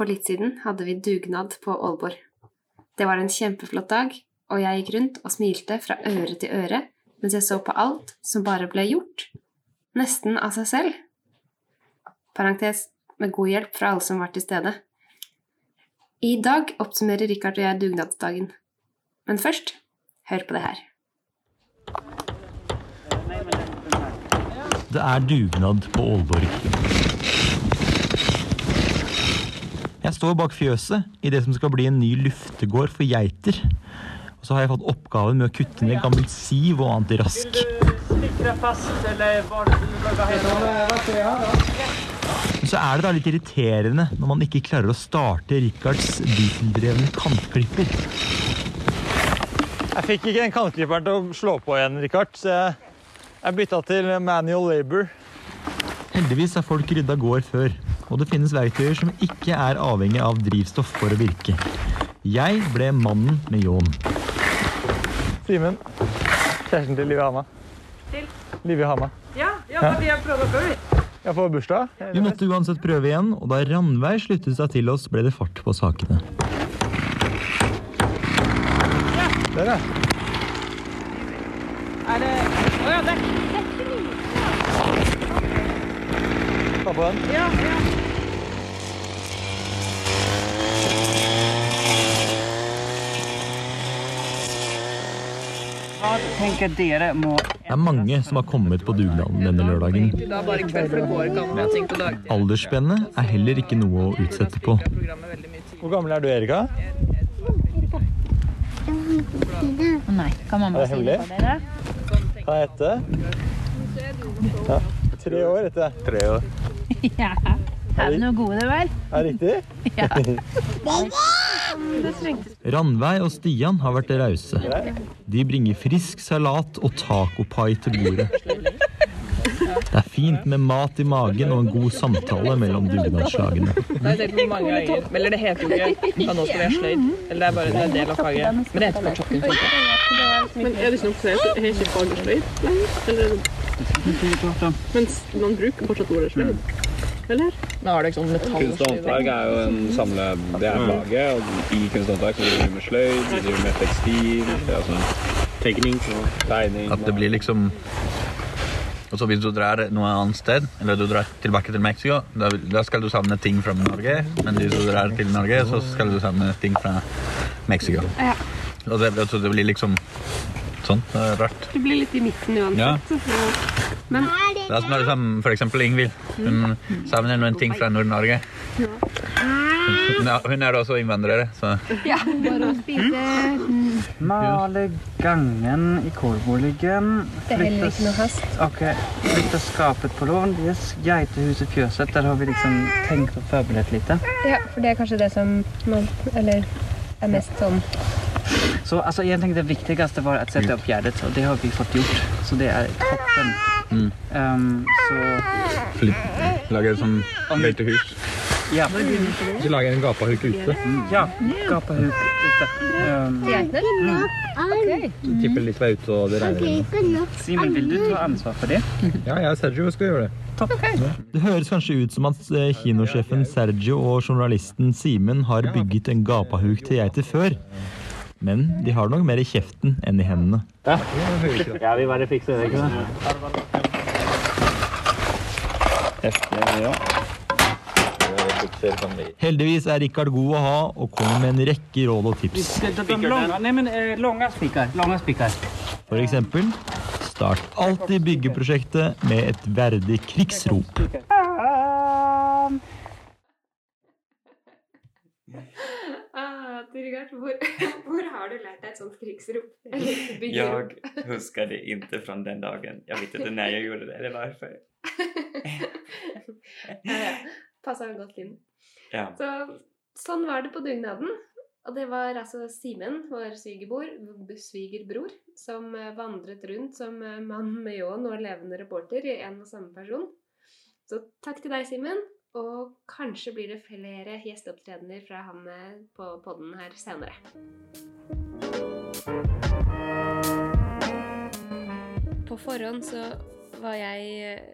For litt siden hadde vi dugnad på Aalborg. Det var en kjempeflott dag, og jeg gikk rundt og smilte fra øre til øre mens jeg så på alt som bare ble gjort, nesten av seg selv. Parentes med god hjelp fra alle som var til stede. I dag oppsummerer Richard og jeg dugnadsdagen. Men først, hør på det her. Det er dugnad på Aalborg. Jeg står bak fjøset i det som skal bli en ny luftegård for geiter. Og så har jeg fått oppgaven med å kutte ned gammelt siv og annet rask. Så er det da litt irriterende når man ikke klarer å starte Rikards dieseldrevne kantklipper. Jeg fikk ikke den kantklipperen til å slå på igjen, Richard, så jeg bytta til manual labor. Heldigvis har folk rydda gård før, og det finnes verktøyer som ikke er avhengig av drivstoff for å virke. Jeg ble mannen med ljåen. Simen, kjæresten til Livi Hama. Til? Livi Hama. Ja, ja, men vi har prøvd før. Jeg får bursdag. Vi måtte uansett prøve igjen, og da Ranveig sluttet seg til oss, ble det fart på sakene. Der, ja. Er det Å ja, dekk. Ta på den. Ja, ja. Det er mange som har kommet på dugnaden denne lørdagen. Det er det på. Aldersspennet er heller ikke noe å utsette på. Hvor gammel er du, Erika? Å nei, kan mamma det si det for dere? Hva heter ja. Tre år heter det. Tre år. Ja. Er det noe gode, vel? Er det riktig? Ja. Ranveig og Stian har vært rause. De bringer frisk salat og tacopai til bordet. Det er fint med mat i magen og en god samtale mellom dugnadslagene. Det tenkt på mange ganger. Eller det heter jo ikke at nå skal vi ha sløyd. Eller det er bare en del av faget. Men det heter fortsatt kunst. Men er det ikke noe som heter faget sløyd er Mens man bruker fortsatt ordet sløyd? Eller? Men har det ikke sånn metall Kunst og håndverk er jo en samle... Det er faget, og i kunst og håndverk driver vi med sløyd, vi driver med tekstil, er sånn tegning, tegning. At det blir liksom Og så hvis du drar noe annet sted, eller du drar tilbake til Mexico, da, da skal du savne ting fra Norge. Men hvis du drar til Norge, så skal du savne ting fra Mexico. Ja. Og det, altså, det blir liksom sånn. Det er rart. Du blir litt i midten uansett. Ja. Men Det er som når liksom, for eksempel Ingvild. Hun savner noen ting fra Nord-Norge. Hun Hun er også innvandrer, så Bare å spise Male gangen i kårboligen. Det er heller ikke noe hast. Ok, flytta skapet på lån. Yes. Geitehuset Fjøset. Der har vi liksom tenkt og forberedt litt. Ja, for det er kanskje det som man Eller er mest sånn Så altså, jeg tenker det viktigste var å sette opp gjerdet, og det har vi fått gjort. Så det er toppen. Um, så lager sånn beltehus. ja. Så lager en gapahuk ute. Ja, gapahuk ute. Um, Tipper litt vei ute, og det regner. Simen, vil du ta ansvar for det? Ja, jeg og Sergio skal gjøre det. Det høres kanskje ut som at eh, kinosjefen Sergio og journalisten Simen har bygget en gapahuk til geiter før. Men de har nok mer i kjeften enn i hendene. Jeg vil bare fikse det, ikke sant? Ja. Heldigvis er Rikard god å ha og kommer med en rekke råd og tips. Eh, långa spikar. Långa spikar. For eksempel start alltid byggeprosjektet med et verdig krigsrop. Richard, hvor, hvor har du lært deg et sånt krigsrop? jeg husker det ikke fra den dagen. Jeg vet ikke når jeg gjorde det eller hvorfor. ja. Passa godt inn. Ja. Så sånn var det på dugnaden. Og det var altså Simen, vår svigerbror, svigerbror, som eh, vandret rundt som eh, mann med ljåen og levende reporter i en og samme person. Så takk til deg, Simen. Og kanskje blir det flere gjesteopptredener fra han eh, på podden her senere. På forhånd så var jeg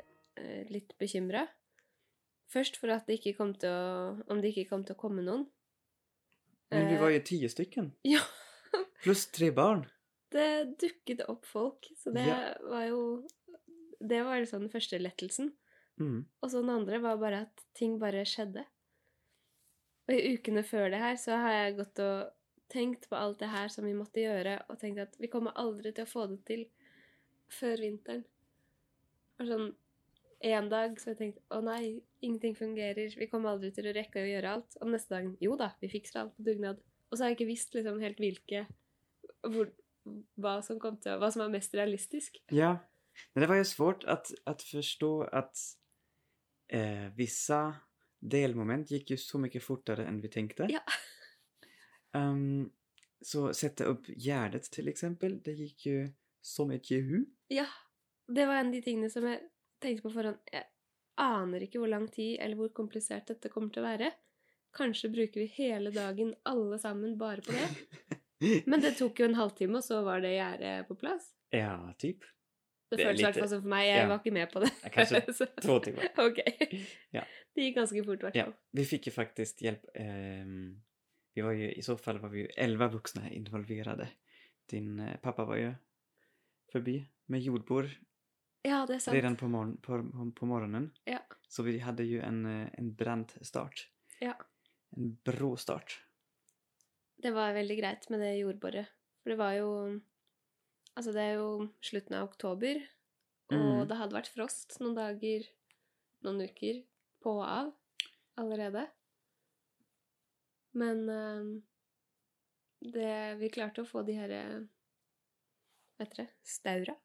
eh, litt bekymra. Først for at det ikke kom til å Om det ikke kom til å komme noen. Men vi Eh, var jo ti stykken. Ja. Pluss tre barn. Det dukket opp folk, så det Ja. var jo Det var liksom den første lettelsen. Mm. Og så den andre var bare at ting bare skjedde. Og i ukene før det her så har jeg gått og tenkt på alt det her som vi måtte gjøre, og tenkt at vi kommer aldri til å få det til før vinteren. Og sånn en dag så har jeg tenkt å nei, ingenting fungerer, vi kommer aldri til å rekke å gjøre alt. Og neste dag jo da, vi fikser alt på dugnad. Og så har jeg ikke visst liksom helt hvilke hvor, hva som kom til hva som er mest realistisk. Ja, men det var jo svårt at forstå at att eh, vissa delmoment gick ju så mycket fortare än vi tänkte. Ja. Um, så sätta upp gärdet till exempel, det gick ju som ett jehu. Ja, det var en av de tingene som jeg tenkte på forhånd. Jeg aner ikke hvor lang tid eller hvor komplisert dette kommer til å være. Kanskje bruker vi hele dagen alle sammen bare på det. Men det tok jo en halvtime, og så var det gjerdet på plass. Ja, typ. Det, Det føltes i hvert fall sånn for meg. Jeg ja. var ikke med på det. Kanskje to timer. Ok. Ja. Det gikk ganske fort, i hvert Ja, vi fikk jo faktisk hjelp um, vi var jo I så fall var vi jo elleve voksne involverte. Din uh, pappa var jo forbi med jordbord Ja, det er sant. redan på, morgen, på, på morgenen. Ja. Så vi hadde jo en, eh, en brant start. Ja. En brå start. Det var veldig greit med det jordboret. For det var jo Altså, det er jo slutten av oktober, og Mm. det hadde vært frost noen dager, noen uker, på og av allerede. Men eh, det Vi klarte å få de her eh, Hva heter det? Staura?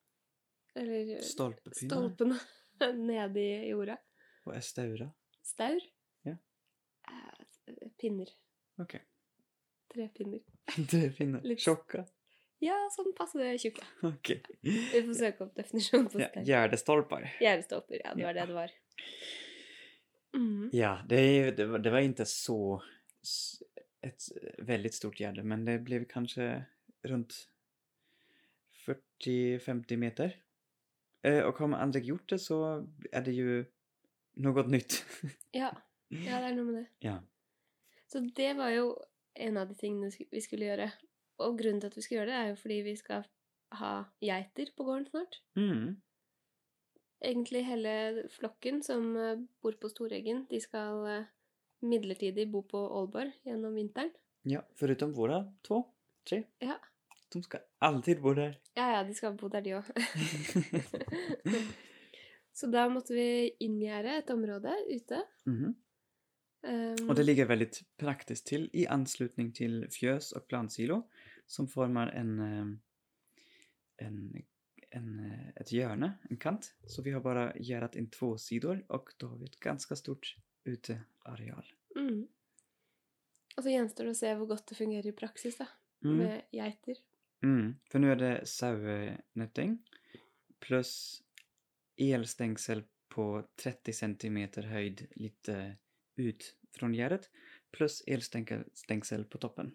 Eller eh, stolpene ned i jorda. Hva er staura? Staur? Ja. Eh, Pinner. Ok. Tre pinner. Tre pinner. Litt- Tjocka. Ja, sånn passe tjukke. Okay. Vi får søke opp definisjonen på Ja, Gjerdestolper. Gjerdestolper, ja det var Ja. det det var. Mm. Ja, det, det, var, det var inte så et ett väldigt stort gärde, men det blev kanske runt 40-50 meter. Eh, och har man aldrig gjort det så är det ju något nytt. Ja. ja, det er noe med det. ja. Så det var jo en av de tingene vi skulle gjøre. Og grunnen til at vi skal gjøre det, er jo fordi vi skal ha geiter på gården snart. Mm. Egentlig hele flokken som eh, bor på Storeggen, de skal eh, midlertidig bo på Aalborg gjennom vinteren. Ja, foruten hvor da? To? tre. Ja. De skal alltid bo der. Ja, ja, de skal bo der, de òg. Så da måtte vi inngjerde et område ute. Mhm. Um, og det ligger veldig praktisk til i anslutning til fjøs og plantsilo som former en, eh, en, en, eh, ett hjörne, en kant. Så vi har bare gjerdet in to sider, og da har vi et ganske stort uteareal. Mm. Og så gjenstår det å se hvor godt det fungerer i praksis, da. Mm. Med geiter. Mm. For nå er det sauenetting pluss elstengsel på 30 cm høyd litt ut fra gjerdet, pluss elstengsel på toppen.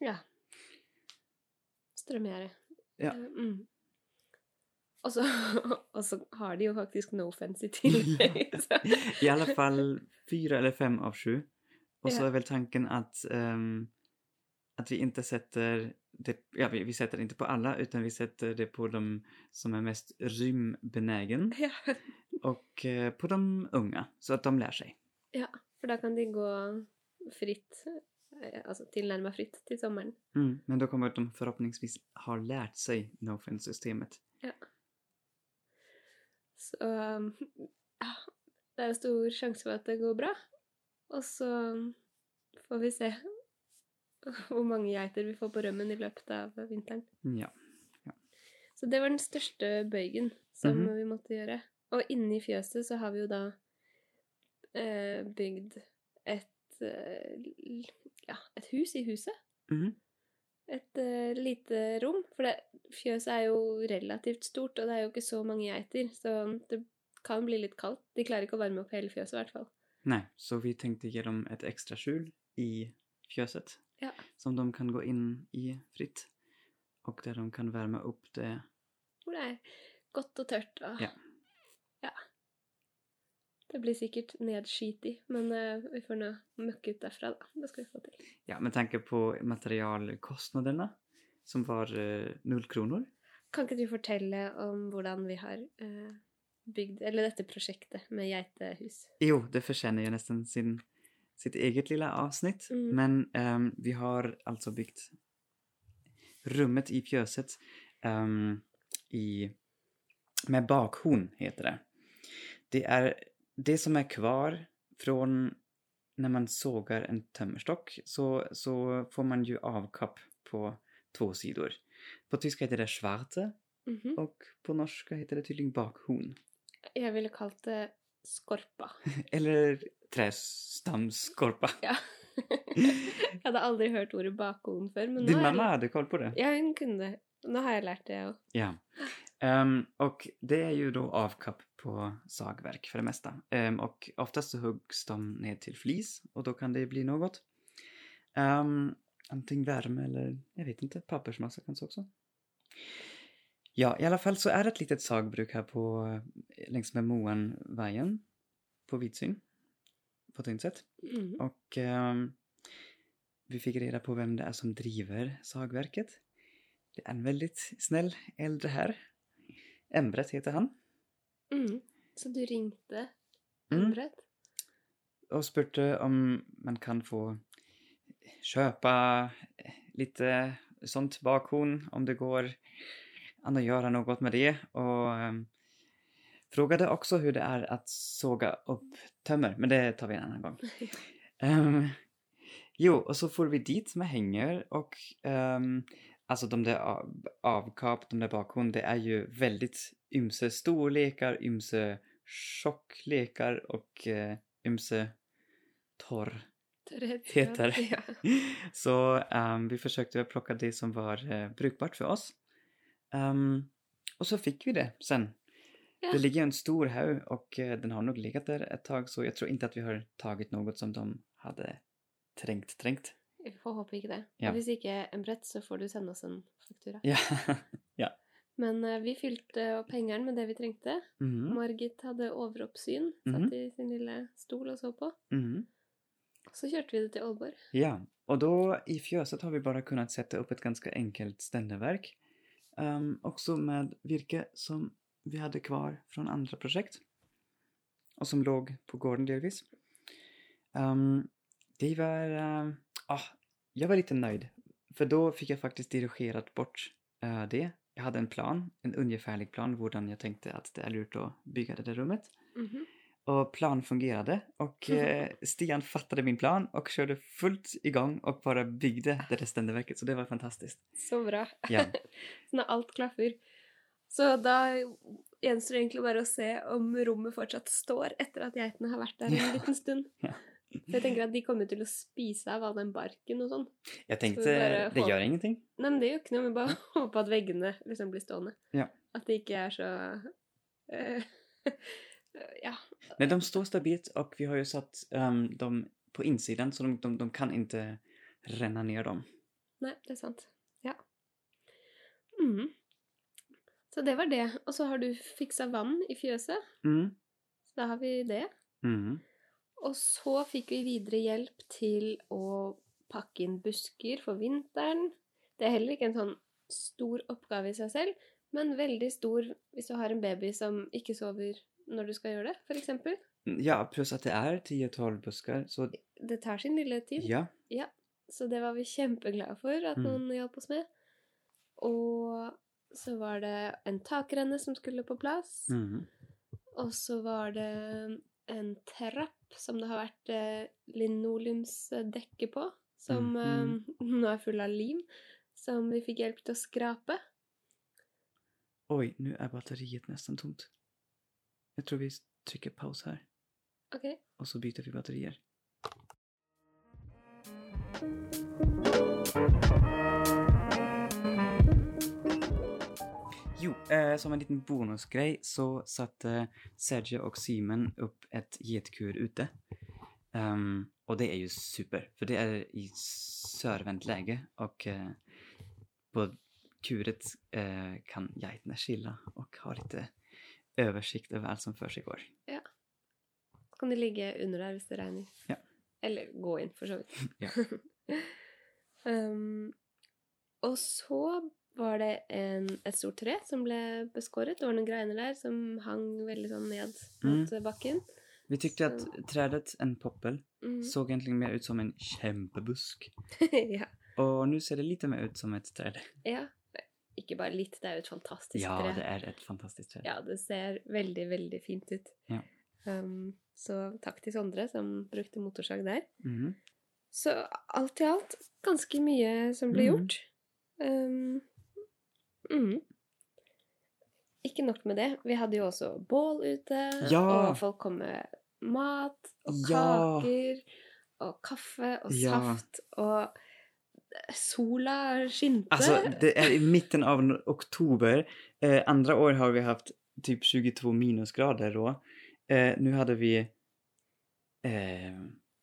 Ja. Strømgjerde. Ja. Eh, Mm. Og så, og så har de jo faktisk no fence i tillegg. I alle fall fire eller fem av sju. Og så Ja. er vel tanken at um, at vi ikke setter det, ja, vi, vi setter det ikke på alle, utan vi setter det på de som er mest rymbenegen, Ja. og uh, på de unge, så at de lærer seg. ja, for da kan de gå fritt, altså tilnærma fritt til sommeren. Mm. Men da kommer de forhåpentligvis ha lært seg no-fence-systemet. Ja. Så ja, det er en stor sjanse for at det går bra. Og så får vi se hvor mange geiter vi får på rømmen i løpet av vinteren. Ja. Så det var den største bøygen som Mhm. vi måtte gjøre. Og inni fjøset så har vi jo da eh, bygd et eh, ja, et hus i huset. Mm. Et uh, lite rom. For det, fjøset er jo relativt stort, og det er jo ikke så mange geiter, så det kan bli litt kaldt. De klarer ikke å varme opp hele fjøset, i hvert fall. Nei, så vi tenkte gjennom et ekstra skjul i fjøset, Ja. Som de kan gå inn i fritt. og der de kan varme opp det. Hvor det er godt og tørt. Og, Ja. Det blir sikkert nedskitig, men uh, vi får nå møkke ut derfra, da. Det skal vi få til. Ja, med tanke på materialkostnadene, som var uh, null kroner. Kan ikke du fortelle om hvordan vi har uh, bygd Eller dette prosjektet med geitehus? Jo, det fortjener jo nesten sin, sitt eget lille avsnitt. Mm. Men um, vi har altså bygd rummet i fjøset um, i, med bakhorn, heter det. Det är det som är kvar från när man sågar en tømmerstokk, så, så får man ju avkapp på två sidor. På tyska heter det schwarte mm -hmm. og på norsk heter det tydligen bakhorn. Jeg ville kalt det skorpa. Eller trestamskorpa. Ja. jeg hadde aldri hørt ordet bakhorn før, Din har jeg- mamma hade koll på det? Ja, hun kunne det. Nå har jeg lært det, òg. Ja. Ehm, och det är ju då avkapp på sagverk för det mesta. Um, och oftast så huggs de ner till flis och då kan det bli något. Um, antingen värme eller, jag vet inte, pappersmassa kanske också. Ja, i alla fall så är det ett litet sagbruk här på, eh, längs med Moanvägen på Vidsyn. På sätt. Mhm. Och um, vi fick reda på vem det är som driver sagverket. Det är en väldigt snäll äldre herr. Embret heter han. Mm. Så du ringte Mm. Og spurte om man kan få kjøpe litt sånt bakhorn, om det går an å gjøre noe med det. Og um, frågade også hvordan det er å såge opp tømmer, men det tar vi en annen gang. Um, jo, og så får vi dit med henger, og ehm, alltså de där av, avkap, de där bakhorn, det är ju väldigt ymse storlekar, ymse tjocklekar och uh, ymse torr Törrhetsgrad, heter. ja. Så um, vi försökte plocka det som var eh, brukbart för oss. Um, och så fick vi det sen. Ja. Det ligger en stor haug och eh, den har nog legat där ett tag så jag tror inte att vi har tagit något som de hade trängt, trängt. Vi får håpe ikke det. Ja. Hvis ikke en brett, så får du sende oss en faktura. Ja. ja. Men uh, vi fylte opp hengeren med det vi trengte. Mhm. Margit hadde overoppsyn, satt i sin lille stol og så på. Mhm. Så kjørte vi det til Aalborg. Ja, Og da, i fjøset, har vi bare kunnet sette opp et ganske enkelt stendeverk. Um, också med virke som vi hadde kvar fra andre prosjekt, og som låg på gården delvis. Um, de var... um, ah, jag var lite nöjd. För då fick jag faktiskt dirigerat bort eh, det. Jag hade en plan, en ungefärlig plan, hur jag tänkte att det är lurt att bygga det där rummet. Mhm. Och plan fungerade och eh, Stian fattade min plan och körde fullt igång och bara byggde det där ständerverket. Så det var fantastiskt. Så bra. Ja. Så når alt klaffer. Så da gjenstår det egentlig bare å se om rommet fortsatt står etter at geitene har vært der en Ja. liten stund. Ja. For jeg tenker at de kommer til å spise av all den barken og sånn. Jeg Så bare det gjør ingenting. Nei, men det gjør ikke noe. Vi bare håper at veggene liksom blir stående. Ja. At det ikke er så uh, Ja. Nei, de står stabilt og vi har jo satt um, dem på innsiden, så de, de, de kan ikke renne ned dem. Nei, det er sant. Ja. Mm. Så det var det. Og så har du fiksa vann i fjøset. Mm. Så da har vi det. Mm. Og så fikk vi videre hjelp til å pakke inn busker for vinteren. Det er heller ikke en sånn stor oppgave i seg selv, men veldig stor hvis du har en baby som ikke sover når du skal gjøre det, f.eks. Ja, pluss at det er 10-12 busker, Så Det tar sin lille tid. ja, Ja, så det var vi kjempeglade for at Mm. noen hjalp oss med. Og så var det en takrenne som skulle på plass. mm. Og så var det en trapp som det har vært eh, linoleumsdekke på, som mm. eh, nå er full av lim, som vi fikk hjelp til å skrape. Oi, nå er batteriet nesten tomt. Jeg tror vi trykker pause her. Ok, Og så byter vi batterier. Jo, eh, som en liten bonusgreie så satte Sergio og Simon opp et getkur ute. Um, og det er jo super, for det er i sørvendt lege, og eh, på kuret eh, kan geitene skille og ha litt oversikt over alt som foregår. Ja. Ja. kan de ligge under der hvis det regner. Ja. Eller gå inn, for så vidt. Ja. um, og så var det en, et stort tre som ble beskåret. Det var noen greiner der som hang veldig sånn ned mot Mm. bakken. Vi tyckte at treet, en poppel, Mm. så egentlig mer ut som en kjempebusk. ja. Og nå ser det litt mer ut som et tre. ja. Ikke bare litt, det er jo et fantastisk Ja, tre. det er et fantastisk tre. Ja, det ser veldig, veldig fint ut. Ja. Um, så takk til Sondre som brukte motorsag der. Mm. Så alt i alt ganske mye som ble Mhm. gjort. Um, mhm. Ikke nok med det. Vi hadde jo også bål ute, Ja. og folk kom med mat og Ja. kaker og kaffe og Ja. saft, og sola skinte. Altså, det er i midten av oktober. Eh, andre år har vi hatt typ 22 minusgrader då. Eh, Nå hadde vi... Eh,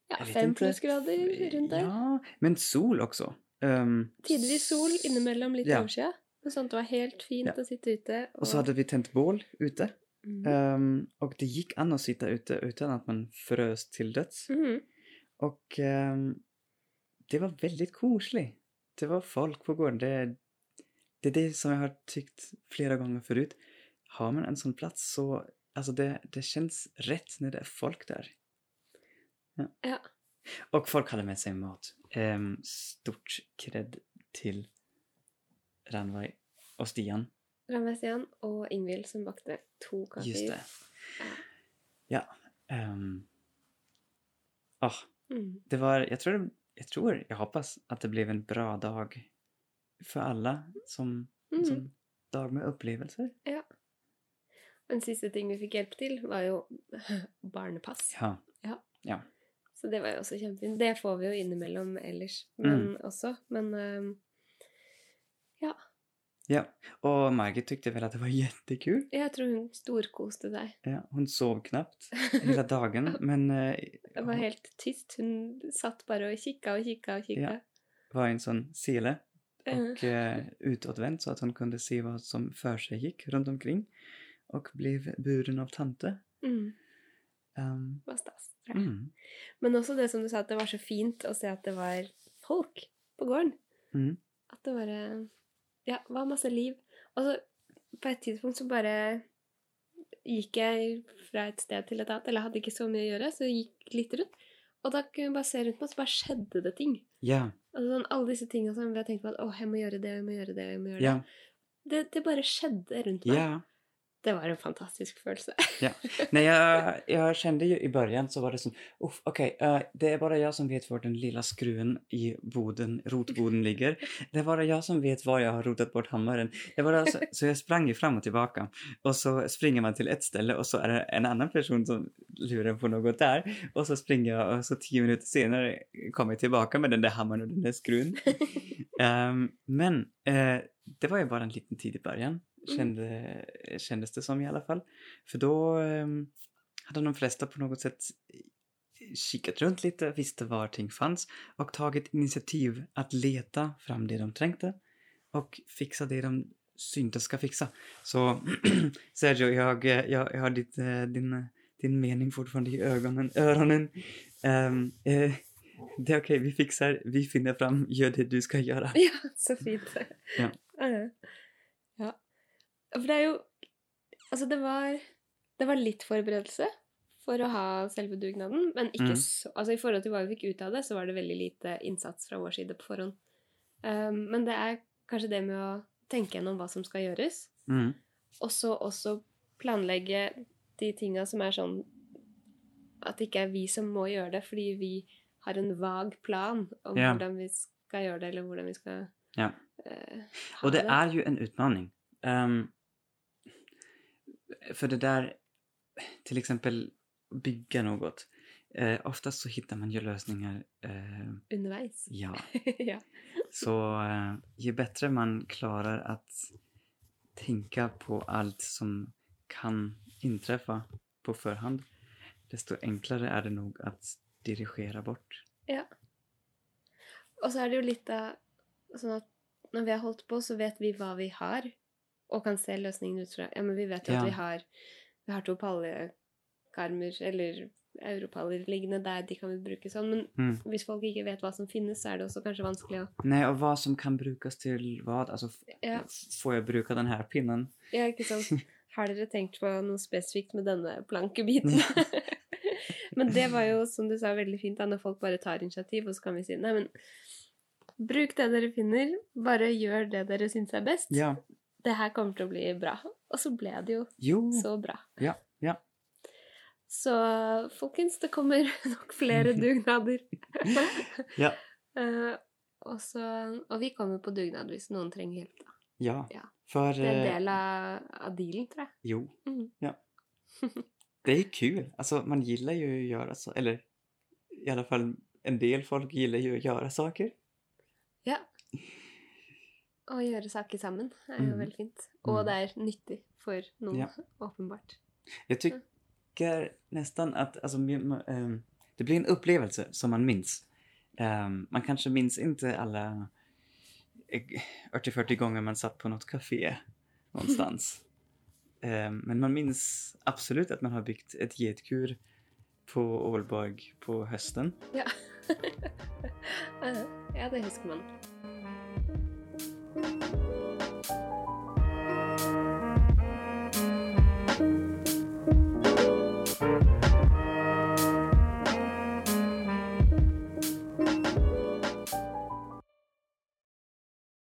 ja, fem plussgrader rundt der. ja, men sol også. Um, Tidvis sol, innimellom litt Ja. overskya. Men sånn at det var helt fint Ja. å sitte ute. Og så hadde vi tent bål ute. Mm. Um, og det gikk an å sitte ute uten at man frøs til døds. Mm. Og um, det var veldig koselig. Det var folk på gården. Det, det er det som jeg har tykt flere ganger forut. Har man en sånn plass, så, Altså, det, det kjennes rett når det er folk der. Ja. Ja. Og folk hadde med seg mat. Um, stort cred till Ranveig og Stian. Ramvesian og Ingvild som bakte to kaker. Just det. Ja. Um, ah, Mm. det var, jeg tror, jeg tror, jeg hoppas att det blev en bra dag for alle som, Mm. som dag med opplevelser. Ja. En siste ting vi fikk hjelp til, var jo barnepass. Ja. Ja. Ja. Så det var jo også kjempefint. Det får vi jo innimellom ellers men også. Men ehm, ja. Ja, Og Margit tykte vel at det var jättekul. Jeg tror hun storkoste seg. Ja, Hun sov knapt hele dagen, men uh, Det var helt tyst. Hun satt bare og kikka og kikka og kikka. Ja. var en sånn sile og uh, utadvendt, så at hun kunne si hva som før seg gikk rundt omkring og ble buren av tante. mm. Um, Det var stas. Ja. mm, Men også det som du sa, at det var så fint å se at det var folk på gården. mm, At det bare Ja, var masse liv. Og så på et tidspunkt så bare gikk jeg fra et sted til et annet, eller hadde ikke så mye å gjøre, så jeg gikk litt rundt. Og da kunne jeg bare se rundt meg, så bare skjedde det ting. ja, Altså sånn, alle disse tingene som vi har tenkt på at å, jeg må gjøre det, jeg må gjøre det, jeg må gjøre det. Yeah. Det, det bare skjedde rundt meg. ja. Det var en fantastisk følelse. Ja. Nei, jeg, jeg kjente jo i begynnelsen så var det sånn "Uff, ok, uh, det er bare jeg som vet hvor den lilla skruen i boden, rotboden ligger. Det er bare jeg som vet hvor jeg har rotet bort hammaren. Det är bara så, så jag sprang fram og tilbake. Og så springer man til ett sted, og så er det en annen person som lurer på noe der. Og så springer jeg, og så ti minutter senere kommer jeg tilbake med den der hammaren og den der skruen. um, men uh, det var jo bare en liten tid i början, kände, kändes det som i alla fall. För då ehm, hade de flesta på något sätt kikat runt lite, visste var ting fanns och tagit initiativ att leta fram det de trängte och fixa det de syntes ska fixa. Så Sergio, jag, jag, jag har ditt, eh, din, din mening fortfarande i ögonen, öronen. Um, eh, det är okej, vi fixar, vi finner fram, gör det du ska göra. Ja, så fint. Ja. For det er jo Altså, det var Det var litt forberedelse for å ha selve dugnaden, men ikke Mm. så Altså i forhold til hva vi fikk ut av det, så var det veldig lite innsats fra vår side på forhånd. Um, men det er kanskje det med å tenke gjennom hva som skal gjøres, Mm. og så også planlegge de tinga som er sånn At det ikke er vi som må gjøre det, fordi vi har en vag plan om Ja. hvordan vi skal gjøre det, eller hvordan vi skal Ja. uh, ha Och det er jo en utmaning. Ehm, för det där, till exempel bygga något. Eh, oftast så hittar man ju lösningar. Eh, underveis. ja. ja. Så eh, ju bättre man klarar att tänka på allt som kan inträffa på förhand, desto enklare är det nog att dirigera bort. ja. Og så er det jo litt av sånn at når vi har holdt på, så vet vi hva vi har, og kan se løsningen ut fra Ja, men vi vet jo Ja. at vi har, vi har to pallekarmer, eller europaller liggende der de kan bruke sånn. Men Mm. hvis folk ikke vet hva som finnes, så er det også kanskje vanskelig å Nei, og hva som kan brukes til hva? Altså, Ja. får jeg bruke den här pinnen? Ja, ikke sant? Har dere tenkt på noe spesifikt med denne plankebiten? men det var jo, som du sa, veldig fint da, når folk bare tar initiativ, og så kan vi si nei, men bruk det dere finner, bare gjør det dere syns er best. Ja. Det her kommer til å bli bra. Og så ble det jo Jo. så bra. Ja, ja. Så folkens, det kommer nok flere dugnader. Ja. Uh, og, så, og vi kommer på dugnad hvis noen trenger hjelp, da. Ja. Ja. for Det er en eh, del av, av dealen, tror jeg. Jo. Mm. Ja. Det er kul. Altså, man gillar jo å gjøre så. Eller i alle fall en del folk gillar jo å gjøre saker. Ja. Å gjøre saker sammen er jo mm. veldig fint. Og Mm. det er nyttig for noen, Ja. åpenbart. Jeg tycker nesten at alltså, mi- ehm, det blir en opplevelse som man minns. Um, man kanskje minns ikke alle eh, 40-40 gånger man satt på noe kafé någonstans. um, men man minns absolutt at man har bygd et getkur på Ålborg på høsten. Ja. ja, det husker man. Thank you.